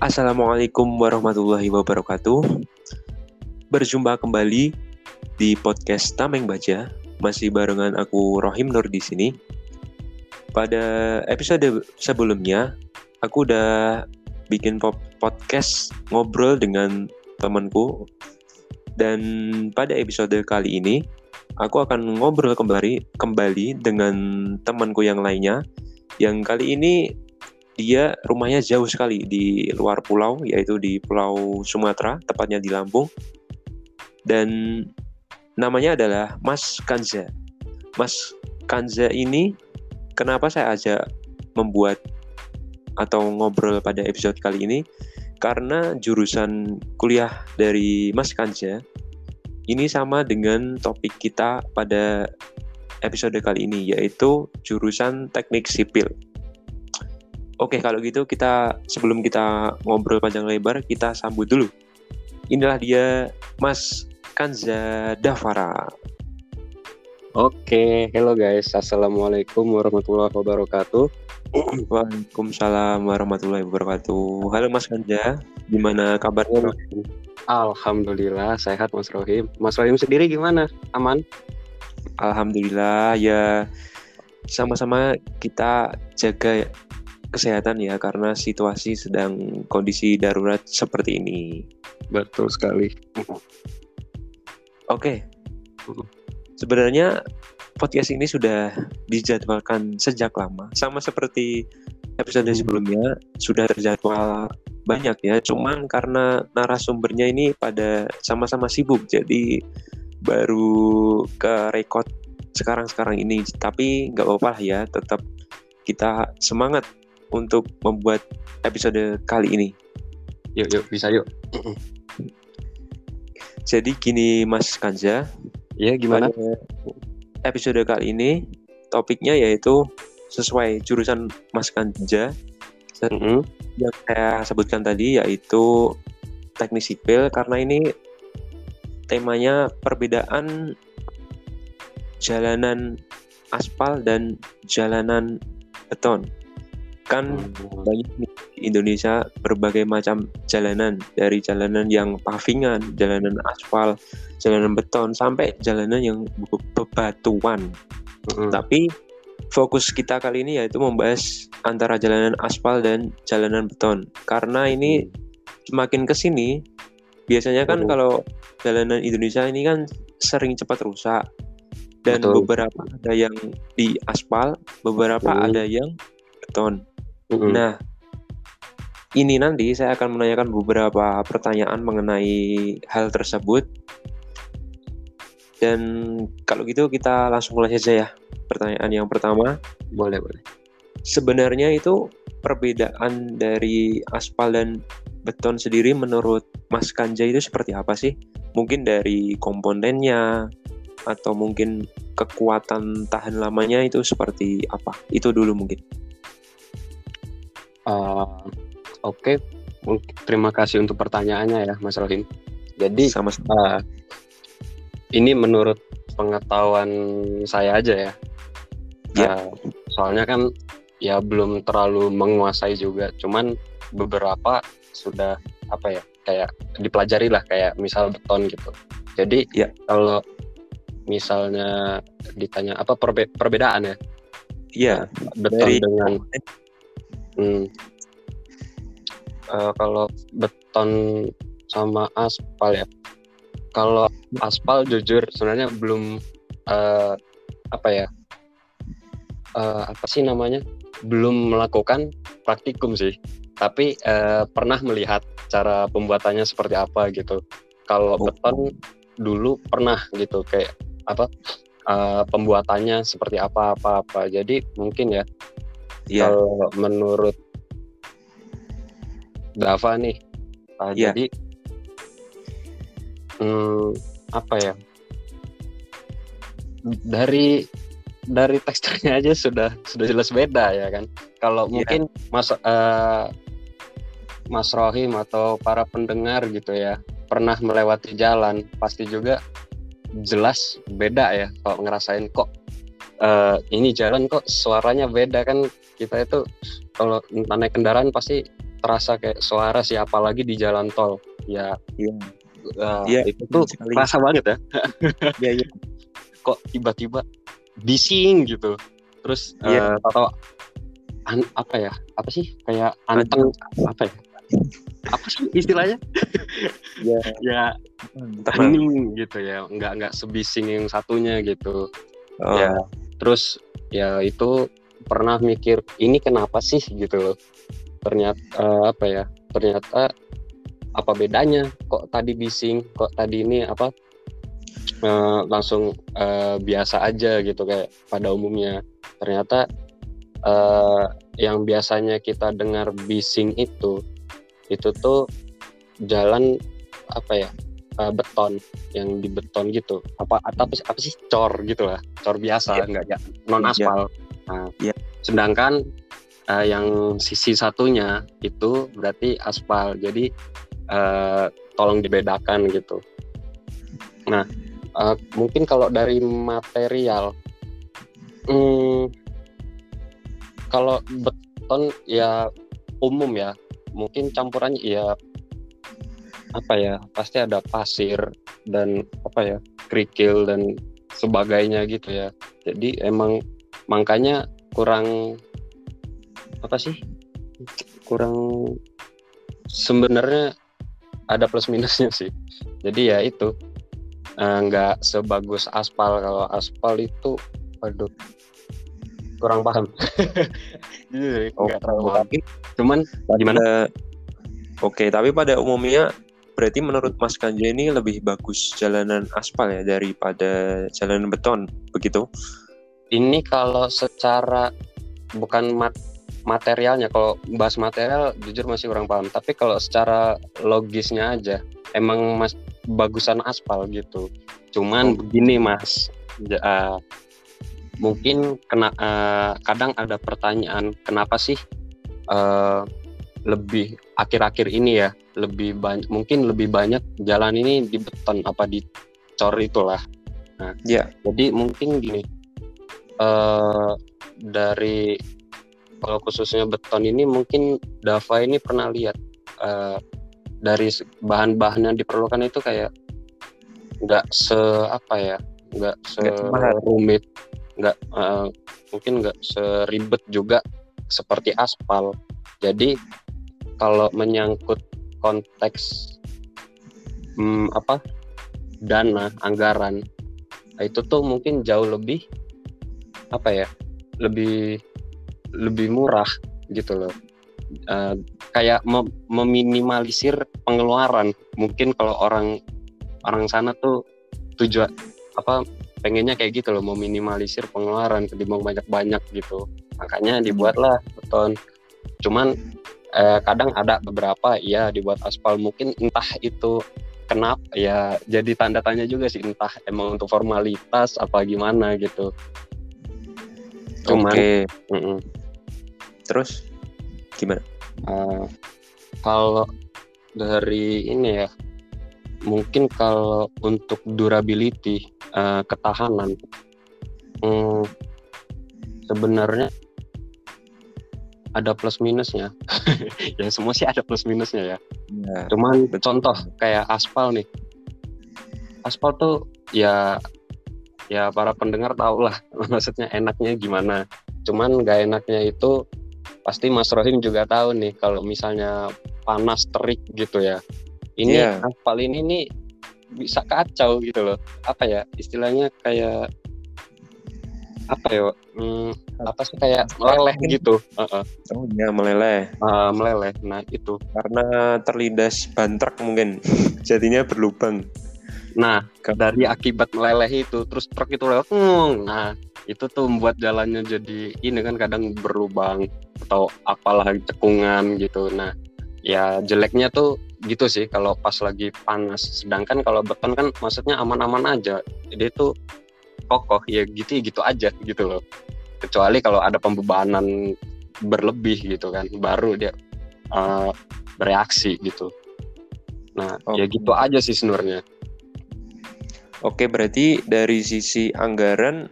Assalamualaikum warahmatullahi wabarakatuh. Berjumpa kembali di podcast Tameng Baca. Masih barengan aku Rohim Nur di sini. Pada episode sebelumnya, aku udah bikin podcast ngobrol dengan temanku. Dan pada episode kali ini, aku akan ngobrol kembali kembali dengan temanku yang lainnya. Yang kali ini dia rumahnya jauh sekali di luar pulau, yaitu di Pulau Sumatera, tepatnya di Lampung. Dan namanya adalah Mas Kanza. Mas Kanza ini kenapa saya ajak membuat atau ngobrol pada episode kali ini? Karena jurusan kuliah dari Mas Kanza ini sama dengan topik kita pada episode kali ini, yaitu jurusan teknik sipil. Oke, kalau gitu kita sebelum kita ngobrol panjang lebar, kita sambut dulu. Inilah dia Mas Kanza Davara. Oke, hello guys. Assalamualaikum warahmatullahi wabarakatuh. Waalaikumsalam warahmatullahi wabarakatuh. Halo Mas Kanza, gimana kabarnya? Alhamdulillah sehat Mas Rohim. Mas Rohim sendiri gimana? Aman? Alhamdulillah ya sama-sama kita jaga kesehatan ya karena situasi sedang kondisi darurat seperti ini. Betul sekali. Oke. Sebenarnya podcast ini sudah dijadwalkan sejak lama, sama seperti episode sebelumnya sudah terjadwal banyak ya. Cuman karena narasumbernya ini pada sama-sama sibuk, jadi baru ke record sekarang-sekarang ini. Tapi nggak apa-apa ya, tetap kita semangat untuk membuat episode kali ini. Yuk, yuk, bisa yuk. Jadi gini Mas Kanja. Iya, gimana? Episode kali ini topiknya yaitu sesuai jurusan Mas Kanja. Mm -hmm. Yang saya sebutkan tadi yaitu teknik sipil karena ini temanya perbedaan jalanan aspal dan jalanan beton kan banyak di Indonesia berbagai macam jalanan dari jalanan yang pavingan, jalanan aspal, jalanan beton sampai jalanan yang bebatuan. Hmm. Tapi fokus kita kali ini yaitu membahas antara jalanan aspal dan jalanan beton karena ini semakin ke sini biasanya kan hmm. kalau jalanan Indonesia ini kan sering cepat rusak dan Betul. beberapa ada yang di aspal, beberapa hmm. ada yang beton. Mm-hmm. Nah, ini nanti saya akan menanyakan beberapa pertanyaan mengenai hal tersebut. Dan kalau gitu kita langsung mulai saja ya. Pertanyaan yang pertama. Boleh, boleh. Sebenarnya itu perbedaan dari aspal dan beton sendiri menurut Mas Kanja itu seperti apa sih? Mungkin dari komponennya atau mungkin kekuatan tahan lamanya itu seperti apa? Itu dulu mungkin. Uh, Oke, okay. terima kasih untuk pertanyaannya ya, Mas Rohim. Jadi, sama uh, ini menurut pengetahuan saya aja ya. Ya. Uh, soalnya kan ya belum terlalu menguasai juga, cuman beberapa sudah apa ya kayak dipelajari lah kayak misal beton gitu. Jadi ya kalau misalnya ditanya apa perbe perbedaan ya? Iya. Beton dari... dengan Hmm. Uh, kalau beton sama aspal ya. Kalau aspal jujur sebenarnya belum uh, apa ya? Uh, apa sih namanya? Belum melakukan praktikum sih. Tapi uh, pernah melihat cara pembuatannya seperti apa gitu. Kalau oh. beton dulu pernah gitu kayak apa? Uh, pembuatannya seperti apa apa apa. Jadi mungkin ya yeah. kalau menurut Dava nih uh, yeah. jadi hmm, apa ya dari dari teksturnya aja sudah sudah jelas beda ya kan kalau yeah. mungkin mas uh, Mas Rohim atau para pendengar gitu ya pernah melewati jalan pasti juga jelas beda ya kalau ngerasain kok uh, ini jalan kok suaranya beda kan kita itu kalau naik kendaraan pasti terasa kayak suara sih apalagi di jalan tol ya Iya. uh, Iya, itu tuh sekali. kerasa banget ya Iya, iya. kok tiba-tiba bising gitu terus Iya. eh, atau an, apa ya apa sih kayak anteng apa ya apa sih istilahnya Iya. ya Entah. hening gitu ya nggak nggak sebising yang satunya gitu Oh, ya terus ya itu pernah mikir ini kenapa sih? Gitu loh. Ternyata eh, apa ya ternyata apa bedanya? Kok tadi bising kok tadi ini apa eh, langsung eh, biasa aja gitu kayak pada umumnya. Ternyata eh, yang biasanya kita dengar bising itu itu tuh jalan apa ya eh, beton yang di beton gitu. Apa atau apa, sih- cor gitu lah cor biasa Iya. enggak ya non aspal nah, Iya. sedangkan eh, yang sisi satunya itu berarti aspal. Jadi eh, tolong dibedakan gitu. Nah eh, mungkin kalau dari material hmm, kalau beton ya umum ya. Mungkin campurannya ya apa ya pasti ada pasir dan apa ya kerikil dan sebagainya gitu ya. Jadi emang makanya kurang apa sih? Kurang sebenarnya ada plus minusnya sih. Jadi ya itu eh, nggak sebagus aspal. Kalau aspal itu waduh kurang paham. Jadi, Oh, nggak terlalu paham. tapi cuman gimana? Oke, tapi pada umumnya berarti menurut Mas Kanja ini lebih bagus jalanan aspal ya daripada jalanan beton, begitu? Ini kalau secara bukan mat- materialnya kalau bahas material jujur masih kurang paham tapi kalau secara logisnya aja emang mas bagusan aspal gitu cuman Oh. begini mas eh, mungkin kena eh, kadang ada pertanyaan kenapa sih eh, lebih akhir-akhir ini ya lebih banyak mungkin lebih banyak jalan ini di beton apa di cor itulah nah Ya. jadi mungkin gini eh dari kalau khususnya beton ini mungkin Dava ini pernah lihat eh, dari se- bahan-bahan yang diperlukan itu kayak nggak se apa ya nggak semahal. serumit nggak eh, mungkin nggak seribet juga seperti aspal jadi kalau menyangkut konteks hmm, apa dana anggaran itu tuh mungkin jauh lebih apa ya lebih lebih murah gitu loh. Eh, kayak mem- meminimalisir pengeluaran. Mungkin kalau orang orang sana tuh tujuan apa pengennya kayak gitu loh meminimalisir pengeluaran ketimbang banyak-banyak gitu. Makanya dibuatlah beton. Cuman eh, kadang ada beberapa ya dibuat aspal. Mungkin entah itu kenapa ya jadi tanda tanya juga sih entah emang untuk formalitas apa gimana gitu cuman Oke, mm-mm. terus gimana? Eh, kalau dari ini ya mungkin kalau untuk durability eh, ketahanan hmm, sebenarnya ada plus minusnya ya semua sih ada plus minusnya ya Ya, cuman betul. contoh kayak aspal nih aspal tuh ya ya para pendengar tau lah maksudnya enaknya gimana. Cuman gak enaknya itu pasti Mas Rohim juga tahu nih kalau misalnya panas terik gitu ya. Ini Iya. aspal ini nih bisa kacau gitu loh. Apa ya istilahnya kayak apa ya hmm, apa sih kayak meleleh gitu. Heeh, Oh ya meleleh. Eh, meleleh. Nah itu. Karena terlindas bantrek mungkin. Jadinya berlubang. Nah, dari akibat meleleh itu, terus truk itu lewat, nah itu tuh membuat jalannya jadi ini kan kadang berlubang atau apalah cekungan gitu. Nah, ya jeleknya tuh gitu sih kalau pas lagi panas. Sedangkan kalau beton kan maksudnya aman-aman aja. Dia tuh kokoh ya gitu gitu aja gitu loh. Kecuali kalau ada pembebanan berlebih gitu kan, baru dia eh, bereaksi gitu. Nah, ya Oke. gitu aja sih sebenarnya. Oke, berarti dari sisi anggaran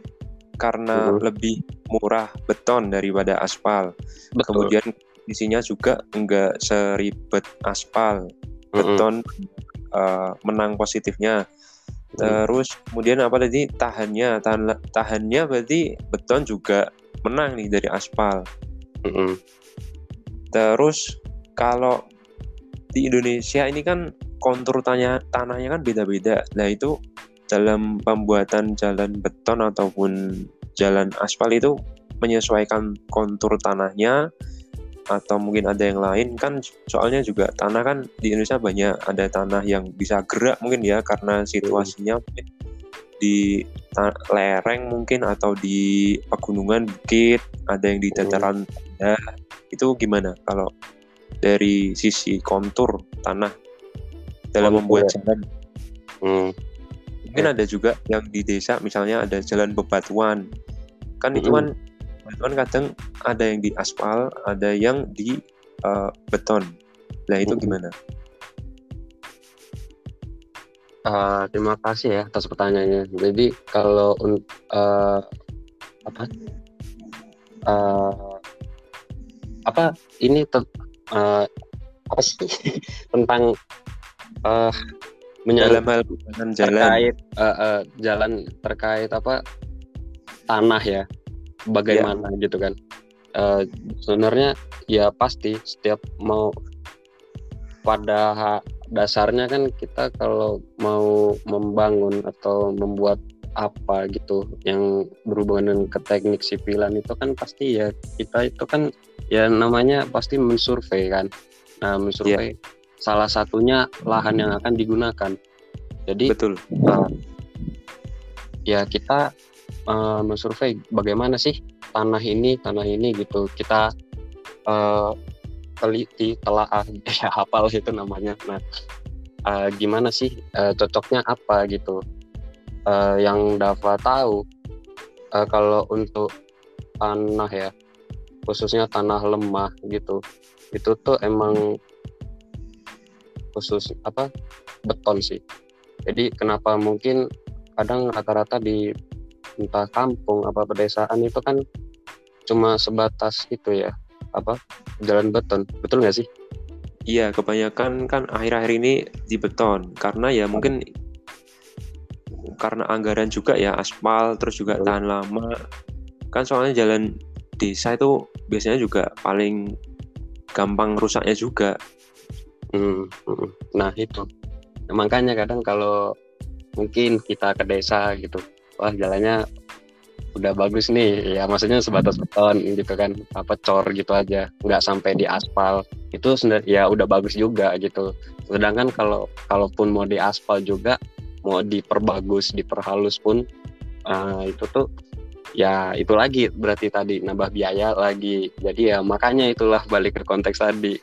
karena Mhm. lebih murah beton daripada aspal. Betul. Kemudian isinya juga enggak seribet aspal beton uh, menang positifnya terus kemudian apa tadi tahannya tahan tahannya berarti beton juga menang nih dari aspal mm -hmm. terus kalau di Indonesia ini kan kontur tanya, tanahnya kan beda-beda. Nah itu dalam pembuatan jalan beton ataupun jalan aspal itu menyesuaikan kontur tanahnya atau mungkin ada yang lain kan soalnya juga tanah kan di Indonesia banyak ada tanah yang bisa gerak mungkin ya karena situasinya mungkin di lereng mungkin atau di pegunungan bukit ada yang di dataran rendah itu gimana kalau dari sisi kontur tanah dalam oh, membuat jalan. Hmm. Mungkin ada juga yang di desa misalnya ada jalan bebatuan. Kan itu kan bebatuan kadang ada yang di aspal, ada yang di uh, beton. Nah, itu hmm. gimana? Uh, terima kasih ya atas pertanyaannya. Jadi kalau uh, apa uh, apa ini uh, apa sih tentang uh, dalam hal jalan. terkait uh, uh, jalan terkait apa tanah ya bagaimana yeah. gitu kan. Uh, sebenarnya ya pasti setiap mau pada dasarnya kan kita kalau mau membangun atau membuat apa gitu yang berhubungan dengan ke teknik sipilan itu kan pasti ya kita itu kan ya namanya pasti mensurvei kan. Nah mensurvei yeah salah satunya lahan yang akan digunakan. Jadi betul. Uh, ya kita uh, mensurvei bagaimana sih tanah ini tanah ini gitu kita uh, teliti telaah ya hafal itu namanya. Nah uh, gimana sih uh, cocoknya apa gitu? Uh, yang dapat tahu uh, kalau untuk tanah ya khususnya tanah lemah gitu itu tuh emang khusus apa beton sih. Jadi kenapa mungkin kadang rata-rata di entah kampung apa pedesaan itu kan cuma sebatas itu ya apa jalan beton. Betul nggak sih? Iya kebanyakan kan akhir-akhir ini di beton. Karena ya mungkin karena anggaran juga ya aspal terus juga tahan lama. Kan soalnya jalan desa itu biasanya juga paling gampang rusaknya juga Hmm, hmm. Nah itu makanya kadang kalau mungkin kita ke desa gitu, wah jalannya udah bagus nih, ya maksudnya sebatas beton gitu kan, apa cor gitu aja, nggak sampai di aspal. Itu ya udah bagus juga gitu. Sedangkan kalau kalaupun mau di aspal juga, mau diperbagus, diperhalus pun uh, itu tuh ya itu lagi berarti tadi nambah biaya lagi. Jadi ya makanya itulah balik ke konteks tadi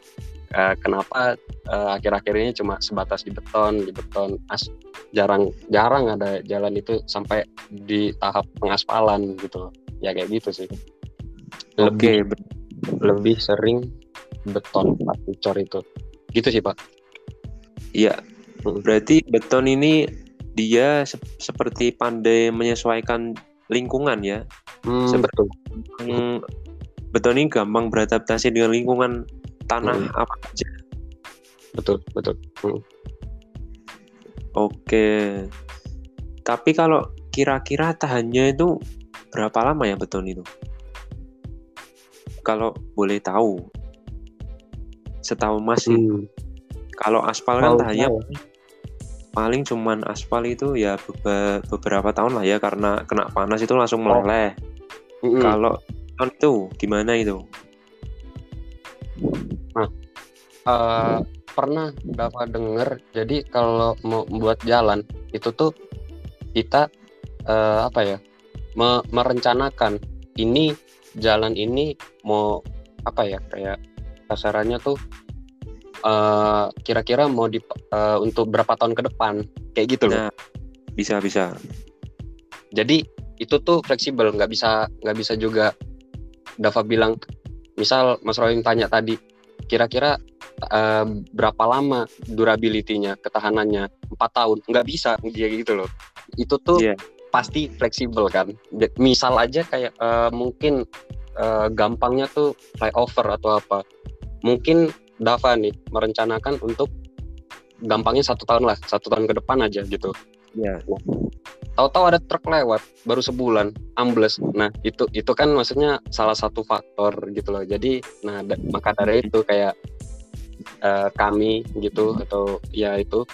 uh, kenapa uh, akhir-akhir ini cuma sebatas di beton di beton as jarang jarang ada jalan itu sampai di tahap pengaspalan gitu. Ya kayak gitu sih. Lebih okay. lebih sering beton pasti cor itu. Gitu sih pak. Iya. Berarti beton ini dia se seperti pandai menyesuaikan lingkungan ya? Hmm, seperti hmm, beton ini gampang beradaptasi dengan lingkungan tanah hmm. apa aja betul betul hmm. oke tapi kalau kira-kira tahannya itu berapa lama ya beton itu kalau boleh tahu setahu masih hmm. kalau aspal kan tahannya paling cuman aspal itu ya beberapa tahun lah ya karena kena panas itu langsung oh. meleleh oh. kalau itu gimana itu Nah, uh, pernah dapat dengar jadi kalau mau membuat jalan itu tuh kita uh, apa ya me merencanakan ini jalan ini mau apa ya kayak kasarannya tuh kira kira-kira mau di uh, untuk berapa tahun ke depan kayak gitu loh. Nah, bisa bisa. Jadi itu tuh fleksibel nggak bisa nggak bisa juga Dava bilang misal Mas Roy tanya tadi kira-kira uh, berapa lama durability-nya, ketahanannya? Empat tahun? Nggak bisa dia gitu loh. Itu tuh yeah. pasti fleksibel kan. Misal aja kayak uh, mungkin uh, gampangnya tuh flyover atau apa. mungkin Dava nih merencanakan untuk gampangnya satu tahun lah, satu tahun ke depan aja gitu. Iya. Tahu-tahu ada truk lewat baru sebulan ambles. Nah itu itu kan maksudnya salah satu faktor gitu loh. Jadi nah da- maka dari itu kayak eh, kami gitu atau ya itu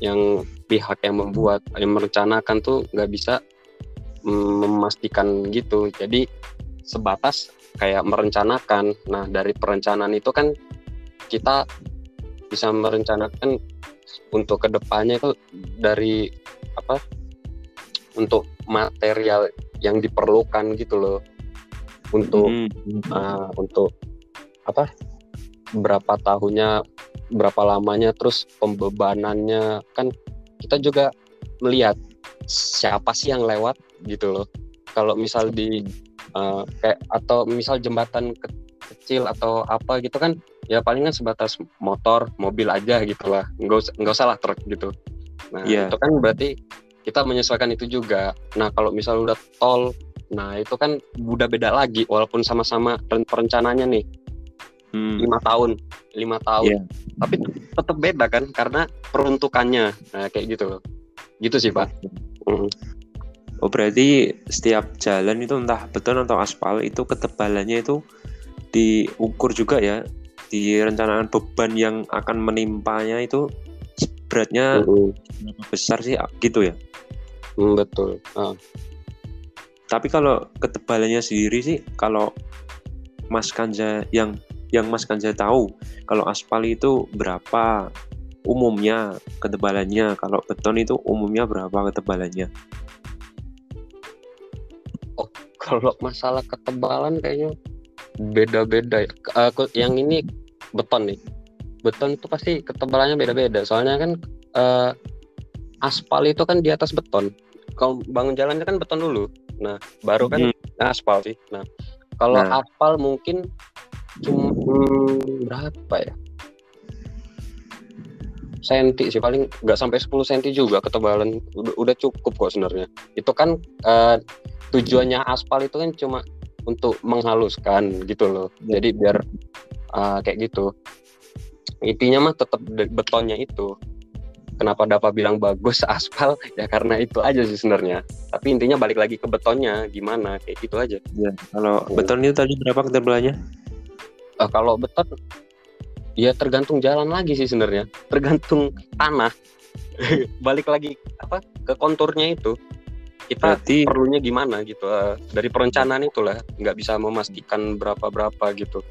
yang pihak yang membuat yang merencanakan tuh nggak bisa mm, memastikan gitu. Jadi sebatas kayak merencanakan. Nah dari perencanaan itu kan kita bisa merencanakan untuk ke depannya itu dari apa untuk material yang diperlukan gitu loh. Untuk Hmm. uh, untuk apa? Berapa tahunnya berapa lamanya terus pembebanannya. Kan kita juga melihat siapa sih yang lewat gitu loh. Kalau misal di uh, kayak atau misal jembatan ke- kecil atau apa gitu kan ya palingan sebatas motor mobil aja gitu lah. Nggak usah nggak usah lah truk gitu. Nah Iya. itu kan berarti kita menyesuaikan itu juga. Nah kalau misal udah tol nah itu kan udah beda lagi walaupun sama-sama ren- perencanaannya nih. Hmm. lima tahun lima tahun. Iya. tapi tetap beda kan karena peruntukannya. Nah kayak gitu. Gitu sih pak. Mm. Oh berarti setiap jalan itu entah beton atau aspal itu ketebalannya itu diukur juga ya? Direncanakan beban yang akan menimpanya itu beratnya berapa besar sih gitu ya. Mm, betul Ah. Tapi kalau ketebalannya sendiri sih kalau Mas Kanja yang yang Mas Kanja tahu kalau aspal itu berapa umumnya ketebalannya kalau beton itu umumnya berapa ketebalannya kalau masalah ketebalan kayaknya beda-beda ya. Aku yang ini beton nih. Beton itu pasti ketebalannya beda-beda. Soalnya kan eh, aspal itu kan di atas beton. Kalau bangun jalannya kan beton dulu. Nah, baru kan aspal sih. Nah, kalau Nah. aspal mungkin cuma hmm, berapa ya? Senti sih paling nggak sampai 10 senti juga ketebalan udah, udah cukup kok sebenarnya. Itu kan eh, tujuannya aspal itu kan cuma untuk menghaluskan gitu loh. Ya. Jadi biar uh, kayak gitu. Intinya mah tetap betonnya itu. Kenapa Dapa bilang bagus aspal ya karena itu aja sih sebenarnya. Tapi intinya balik lagi ke betonnya gimana kayak gitu aja. Ya, kalau beton itu tadi berapa ketebalannya? Eh, kalau beton ya tergantung jalan lagi sih sebenarnya. Tergantung tanah. balik lagi apa ke konturnya itu. Kita Berarti perlunya gimana gitu eh, dari perencanaan itulah nggak bisa memastikan berapa berapa gitu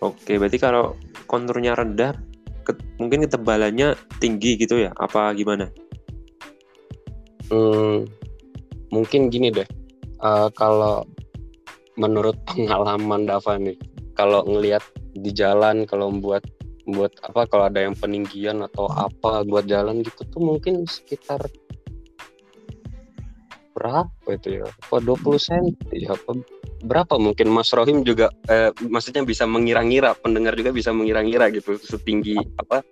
oke, berarti kalau konturnya rendah ke- mungkin ketebalannya tinggi gitu ya? Apa gimana? Hmm, mungkin gini deh eh, kalau menurut pengalaman Dava nih kalau ngelihat di jalan kalau membuat buat apa kalau ada yang peninggian atau apa buat jalan gitu tuh mungkin sekitar berapa itu ya? Apa 20 senti apa berapa mungkin Mas Rohim juga eh, maksudnya bisa mengira-ngira pendengar juga bisa mengira-ngira gitu setinggi apa?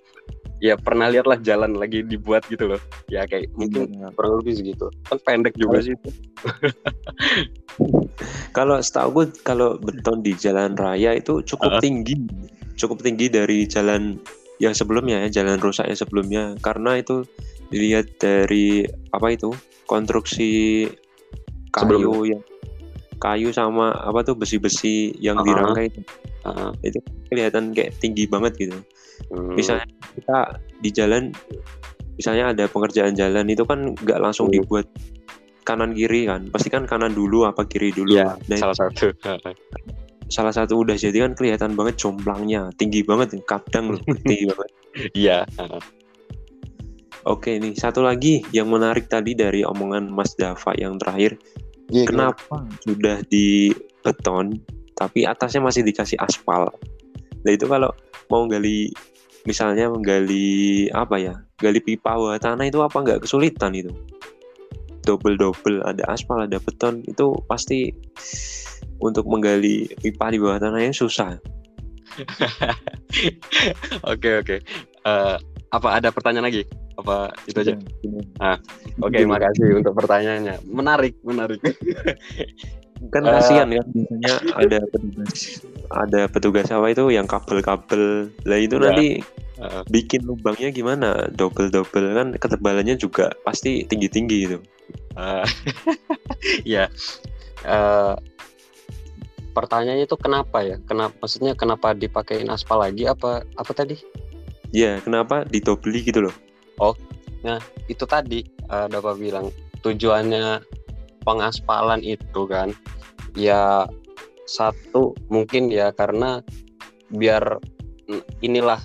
Ya pernah lihat lah jalan lagi dibuat gitu loh. Ya kayak mungkin Iya. kurang lebih segitu. Kan pendek juga sih itu. Kalau setahu gue kalau beton di jalan raya itu cukup Uh-uh. tinggi, cukup tinggi dari jalan yang sebelumnya ya, jalan rusak yang sebelumnya. Karena itu dilihat dari apa itu konstruksi kayu Sebelumnya. yang kayu sama apa tuh besi-besi yang Uh-uh. dirangkai itu, Heeh. itu kelihatan kayak tinggi banget gitu. Hmm. Misalnya kita di jalan, misalnya ada pengerjaan jalan itu kan nggak langsung Hmm. dibuat kanan kiri kan, pasti kan kanan dulu apa kiri dulu. Iya, Nah, salah satu salah satu udah jadi kan kelihatan banget jomplangnya tinggi banget kadang loh tinggi banget. Iya. Oke nih satu lagi yang menarik tadi dari omongan Mas Dava yang terakhir. Kenapa sudah di beton tapi atasnya masih dikasih aspal? Nah itu kalau mau gali misalnya menggali apa ya gali pipa bawah tanah itu apa nggak kesulitan itu? Double double ada aspal ada beton itu pasti untuk menggali pipa di bawah tanahnya susah oke oke Eh, apa ada pertanyaan lagi apa itu aja Iya. oke makasih untuk pertanyaannya menarik menarik kan Eh. kasihan kan biasanya ada petugas ada petugas apa itu yang kabel-kabel lah itu Ya. nanti Heeh. bikin lubangnya gimana double double kan ketebalannya juga pasti tinggi tinggi itu Eh, Iya. Eh, pertanyaannya itu kenapa ya? Kenapa maksudnya kenapa dipakein aspal lagi apa apa tadi? ya kenapa didobeli gitu loh Itu tadi Bapak bilang tujuannya pengaspalan itu kan ya satu mungkin ya karena biar inilah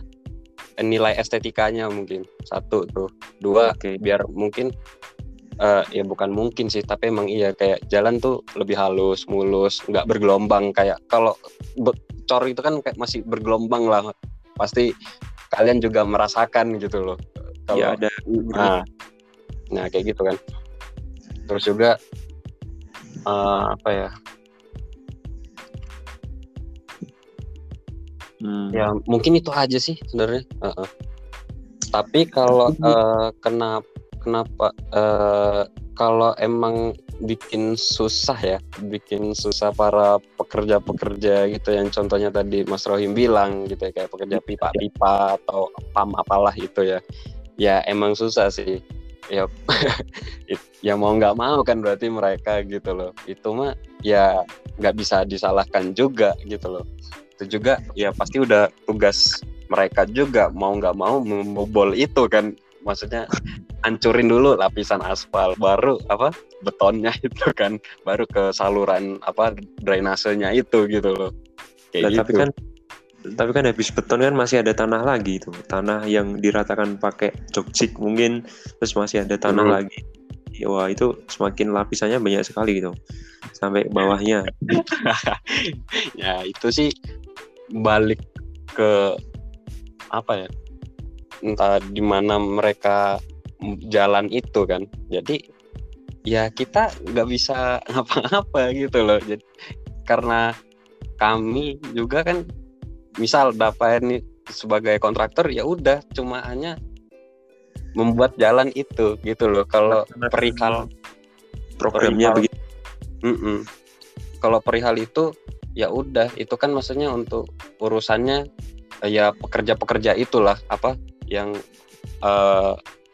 nilai estetikanya mungkin satu tuh dua oke biar mungkin eh ya bukan mungkin sih tapi emang iya kayak jalan tuh lebih halus mulus nggak bergelombang. Kayak kalau cor itu kan kayak masih bergelombang lah. Pasti kalian juga merasakan gitu loh. Kalau ya ada nah, nah kayak gitu kan. Terus juga eh, apa ya? Hmm, ya mungkin itu aja sih sebenarnya. Heeh. tapi kalau eh, kenapa kenapa? Eh, kalau emang bikin susah ya bikin susah para pekerja-pekerja gitu yang contohnya tadi Mas Rohim bilang gitu ya kayak pekerja pipa-pipa atau pam apalah itu ya. Ya emang susah sih. Ya ya mau nggak mau kan berarti mereka gitu loh. Itu mah ya nggak bisa disalahkan juga gitu loh. Itu juga ya pasti udah tugas mereka juga mau nggak mau membobol itu kan maksudnya hancurin dulu lapisan aspal baru apa betonnya itu kan baru ke saluran apa drainasenya itu gitu loh. Kayak gitu tapi kan tapi kan habis beton kan masih ada tanah lagi itu tanah yang diratakan pakai jogsik mungkin terus masih ada tanah Hmm. lagi. Ya, wah itu semakin lapisannya banyak sekali gitu sampai bawahnya. Ya itu sih balik ke apa ya entah di mana mereka jalan itu kan. Jadi ya kita nggak bisa ngapa-ngapa gitu loh. Jadi karena kami juga kan misal dapat ini sebagai kontraktor ya udah cuma hanya membuat jalan itu gitu loh. Kalau perihal programnya perihal- begitu. Mm-mm. Kalau perihal itu ya udah. Itu kan maksudnya untuk urusannya ya pekerja-pekerja itulah apa yang eh,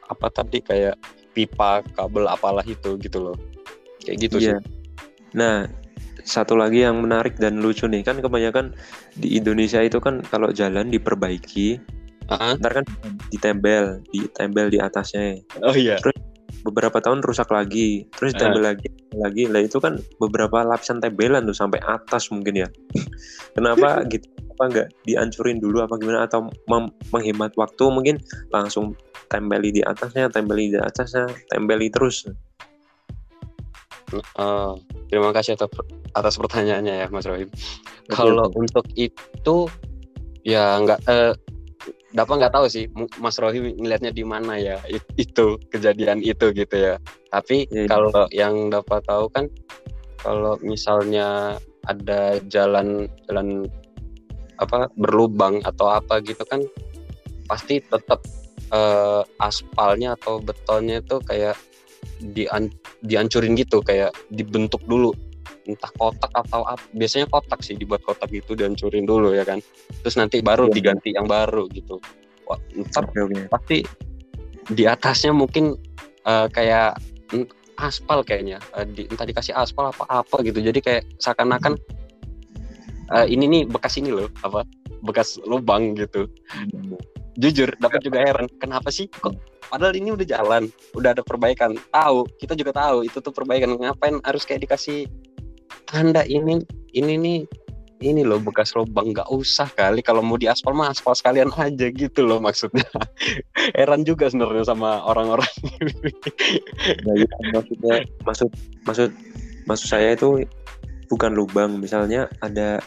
apa tadi kayak pipa kabel apalah itu gitu loh kayak gitu Iya. sih Nah, satu lagi yang menarik dan lucu nih kan kebanyakan di Indonesia itu kan kalau jalan diperbaiki, Ah, ntar kan ditempel, ditempel di atasnya. oh iya Beberapa tahun rusak lagi, terus Ah. ditempel lagi, lagi. Lah itu kan beberapa lapisan tempelan tuh sampai atas mungkin ya. Kenapa gitu? Apa nggak dihancurin dulu apa gimana atau menghemat waktu mungkin langsung tempeli di atasnya, tempeli di atasnya, tempeli terus. Eh, terima kasih atas, atas pertanyaannya ya Mas Rohim kalau untuk itu ya nggak eh, Dapat nggak tahu sih Mas Rohim ngelihatnya di mana ya it- itu kejadian itu gitu ya. Tapi iya. kalau yang dapat tahu kan kalau misalnya ada jalan jalan apa berlubang atau apa gitu kan pasti tetap eh, aspalnya atau betonnya itu kayak dian dihancurin gitu kayak dibentuk dulu. Entah kotak atau apa biasanya kotak sih dibuat kotak gitu dihancurin dulu ya kan. Terus nanti baru Iya. diganti yang baru gitu. Wah, ntar Oke oke. pasti di atasnya mungkin eh, kayak aspal kayaknya. Eh, di, entah dikasih aspal apa apa gitu. Jadi kayak seakan-akan eh, ini nih bekas ini loh apa bekas lubang gitu. Jujur dapat juga heran kenapa sih kok padahal ini udah jalan udah ada perbaikan. Tahu kita juga tahu itu tuh perbaikan. Ngapain harus kayak dikasih tanda ini ini nih ini loh bekas lubang. Nggak usah kali kalau mau diaspal mah aspal sekalian aja gitu loh maksudnya. Heran juga sebenarnya sama orang-orang. Nah, iya, maksudnya maksud maksud maksud saya itu bukan lubang. Misalnya ada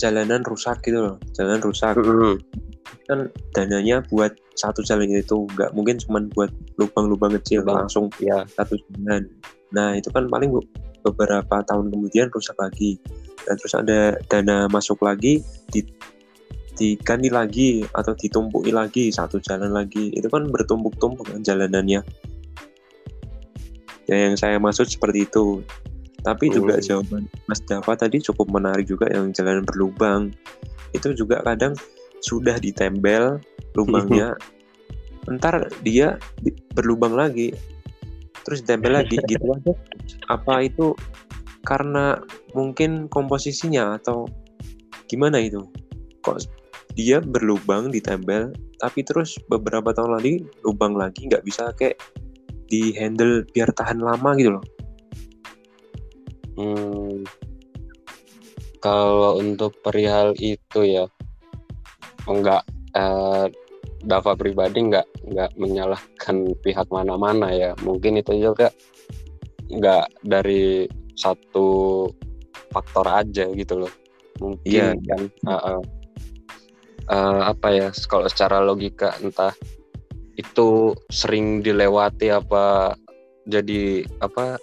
jalanan rusak gitu loh jalanan rusak. Kan dananya buat satu jalan itu nggak mungkin cuma buat lubang-lubang kecil Lubang. langsung ya satu jalan. Nah itu kan paling beberapa tahun kemudian rusak lagi. Dan terus ada dana masuk lagi di diganti lagi atau ditumpuki lagi satu jalan lagi. Itu kan bertumpuk-tumpuk kan jalanannya. Ya yang saya maksud seperti itu Tapi juga Hmm. jawaban Mas Dava tadi cukup menarik juga yang jalan berlubang. Itu juga kadang sudah ditempel lubangnya, ntar dia di- berlubang lagi, terus ditempel lagi gitu aja. Apa itu karena mungkin komposisinya atau gimana itu? Kok dia berlubang ditempel, tapi terus beberapa tahun lagi lubang lagi nggak bisa kayak di handle biar tahan lama gitu loh. Hmm, kalau untuk perihal itu ya, enggak eh, Dava pribadi nggak nggak menyalahkan pihak mana-mana ya. Mungkin itu juga nggak dari satu faktor aja gitu loh. Mungkin Iya. kan eh, eh, eh, apa ya? Kalau secara logika entah itu sering dilewati apa jadi apa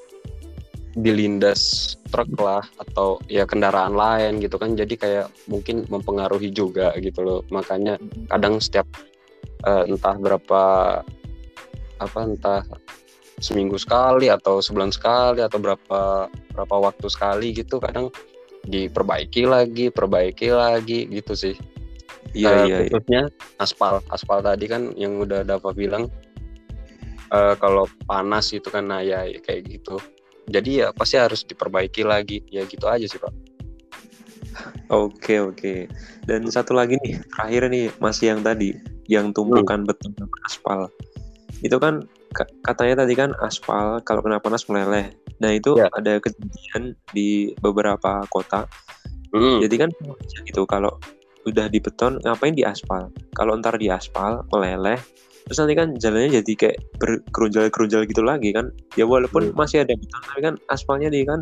dilindas truk lah atau ya kendaraan lain gitu kan jadi kayak mungkin mempengaruhi juga gitu loh makanya kadang setiap eh, entah berapa apa entah seminggu sekali atau sebulan sekali atau berapa berapa waktu sekali gitu kadang diperbaiki lagi perbaiki lagi gitu sih Iya Eh, iya. iya. khususnya aspal aspal tadi kan yang udah Dava bilang eh, kalau panas itu kan nah ya kayak gitu jadi ya pasti harus diperbaiki lagi ya gitu aja sih pak Oke oke. Dan satu lagi nih terakhir nih masih yang tadi yang tumpukan beton dan aspal. Itu kan ka- katanya tadi kan aspal kalau kena panas meleleh. Nah itu Ya. ada kejadian di beberapa kota. Hmm, Jadi kan gitu kalau udah di beton ngapain di aspal? Kalau ntar di aspal meleleh, terus nanti kan jalannya jadi kayak berkerunjal-kerunjal gitu lagi kan? Ya walaupun Hmm. masih ada beton, tapi kan aspalnya dia kan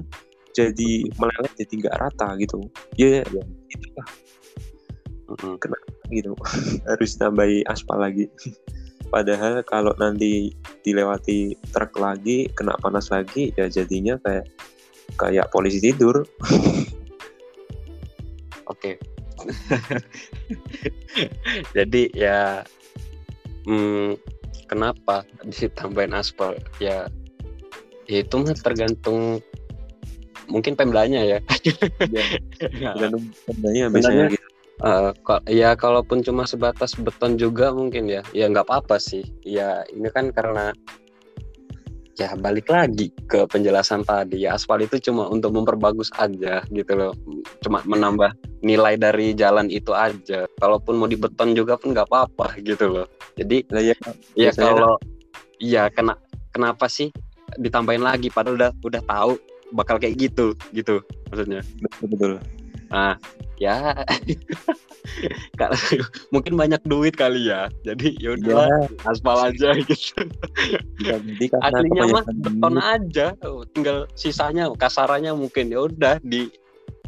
jadi meleleh jadi nggak rata gitu. Ya, ya itu lah mm-mm. gitu harus tambahi aspal lagi. Padahal kalau nanti dilewati truk lagi, kena panas lagi, ya jadinya kayak kayak polisi tidur. Oke. Jadi ya hmm, kenapa ditambahin aspal? Ya itu mah tergantung mungkin pemdanya ya. Tergantung pemdanya biasanya gitu. Kal- ya kalaupun cuma sebatas beton juga mungkin ya, ya nggak apa-apa sih. Ya ini kan karena ya balik lagi ke penjelasan tadi ya aspal itu cuma untuk memperbagus aja gitu loh, cuma menambah nilai dari jalan itu aja. Kalaupun mau dibeton juga pun nggak apa-apa gitu loh. Jadi Lah ya, ya kalau iya kena kenapa sih ditambahin lagi padahal udah udah tahu bakal kayak gitu gitu maksudnya. betul betul. Nah, ya kalau mungkin banyak duit kali ya. Jadi ya udah aspal aja gitu. karena Aslinya mah beton aja, tinggal sisanya kasarannya mungkin ya udah di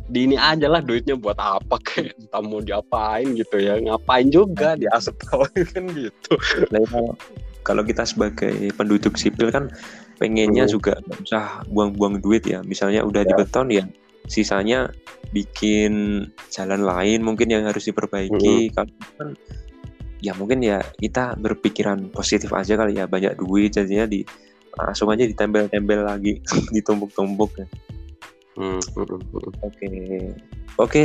di ini aja lah duitnya buat apa kayak entah mau diapain gitu ya ngapain juga di aspal kan gitu ya, kalau kalau kita sebagai penduduk sipil kan pengennya Hmm. juga nggak usah buang-buang duit ya misalnya udah Ya. di beton ya sisanya bikin jalan lain mungkin yang harus diperbaiki kalau kan ya mungkin ya kita berpikiran positif aja kali ya banyak duit jadinya di langsung aja ditempel-tempel lagi ditumpuk-tumpuk ya. Hmm, hmm, hmm, hmm. Oke. Oke.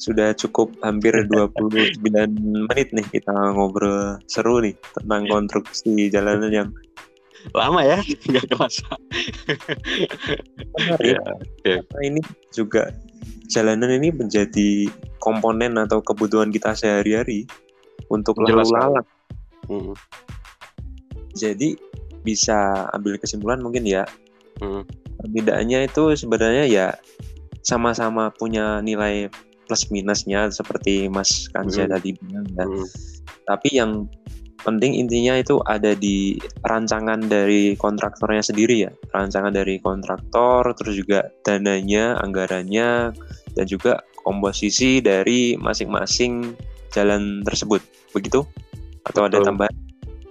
Sudah cukup hampir 29 menit nih kita ngobrol seru nih tentang konstruksi jalanan yang lama ya nggak kerasa menarik. ya Karena ini juga jalanan ini menjadi komponen atau kebutuhan kita sehari-hari untuk lalu lalang. Hmm, Jadi bisa ambil kesimpulan mungkin ya hmm, perbedaannya itu sebenarnya ya sama-sama punya nilai plus minusnya seperti Mas Kansya Hmm. tadi bilang ya. hmm. Tapi yang penting intinya itu ada di rancangan dari kontraktornya sendiri ya. Rancangan dari kontraktor, terus juga dananya, anggarannya, dan juga komposisi dari masing-masing jalan tersebut. Begitu? Atau ada Betul. tambahan?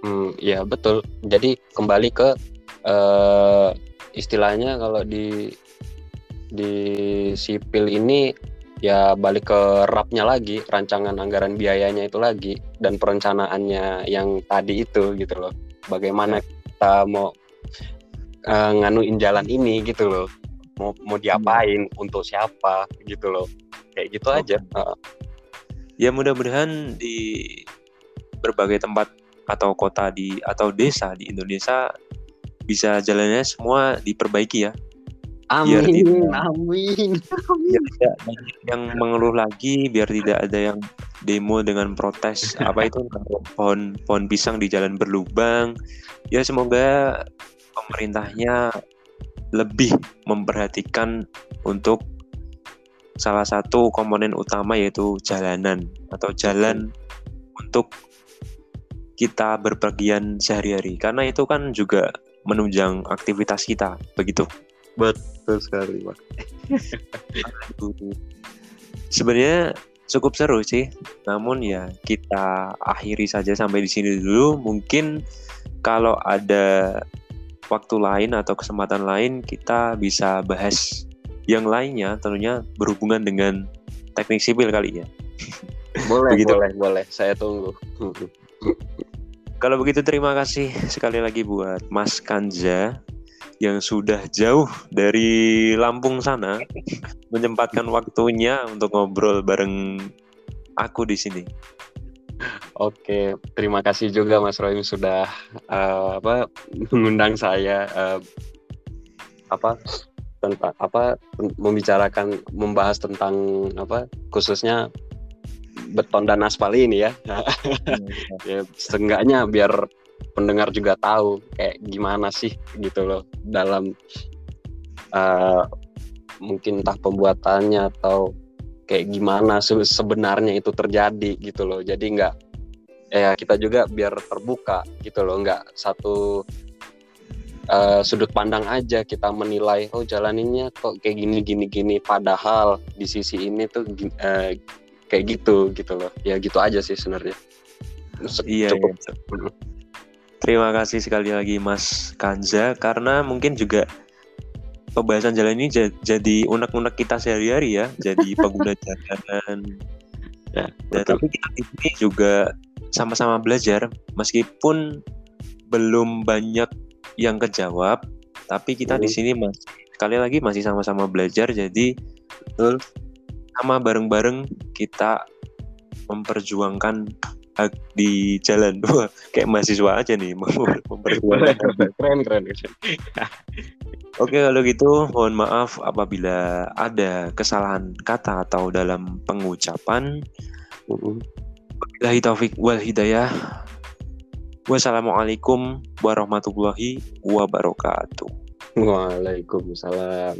Hmm, ya betul. Jadi kembali ke eh, istilahnya kalau di di sipil ini ya balik ke rapnya lagi, rancangan anggaran biayanya itu lagi dan perencanaannya yang tadi itu gitu loh. Bagaimana kita mau eh, nganuin jalan ini gitu loh. mau mau diapain untuk siapa gitu loh kayak gitu Oke. aja Heeh. Ya mudah-mudahan di berbagai tempat atau kota di atau desa di Indonesia bisa jalannya semua diperbaiki ya. Biar amin tidak- amin. Biar tidak yang mengeluh lagi, biar tidak ada yang demo dengan protes. Apa itu? Pohon pohon pisang di jalan berlubang. Ya semoga pemerintahnya lebih memperhatikan untuk salah satu komponen utama yaitu jalanan atau jalan untuk kita berpergian sehari-hari. Karena itu kan juga menunjang aktivitas kita begitu betul sekali pak. Sebenarnya cukup seru sih. Namun ya kita akhiri saja sampai di sini dulu. Mungkin kalau ada waktu lain atau kesempatan lain kita bisa bahas yang lainnya tentunya berhubungan dengan teknik sipil kali ya. Boleh Begitu. boleh boleh. Saya tunggu. Kalau begitu terima kasih sekali lagi buat Mas Kanja yang sudah jauh dari Lampung sana menyempatkan waktunya untuk ngobrol bareng aku di sini. Oke, terima kasih juga Mas Rohim sudah eh, apa mengundang saya eh, apa tentang apa membicarakan membahas tentang apa khususnya beton dan aspal ini ya. ya seenggaknya biar pendengar juga tahu kayak gimana sih gitu loh dalam eh, mungkin entah pembuatannya atau kayak gimana se- sebenarnya itu terjadi gitu loh. Jadi nggak ya kita juga biar terbuka gitu loh nggak satu eh, sudut pandang aja kita menilai oh jalan ini kok kayak gini gini gini padahal di sisi ini tuh eh, kayak gitu gitu loh ya gitu aja sih sebenarnya Se- Iya, cukup iya. Terima kasih sekali lagi Mas Kanja karena mungkin juga pembahasan jalan ini ja- jadi unek-unek kita sehari-hari ya, jadi pengguna jalan. Dan betul. tapi kita di sini juga sama-sama belajar meskipun belum banyak yang kejawab, tapi kita di sini masih sekali lagi masih sama-sama belajar jadi Betul. sama bareng-bareng kita memperjuangkan di jalan. Wah, kayak mahasiswa aja nih mem- memperjuangkan. keren keren Oke, kalau gitu mohon maaf apabila ada kesalahan kata atau dalam pengucapan. Wabillahi taufik wal hidayah. Wassalamualaikum warahmatullahi wabarakatuh. Waalaikumsalam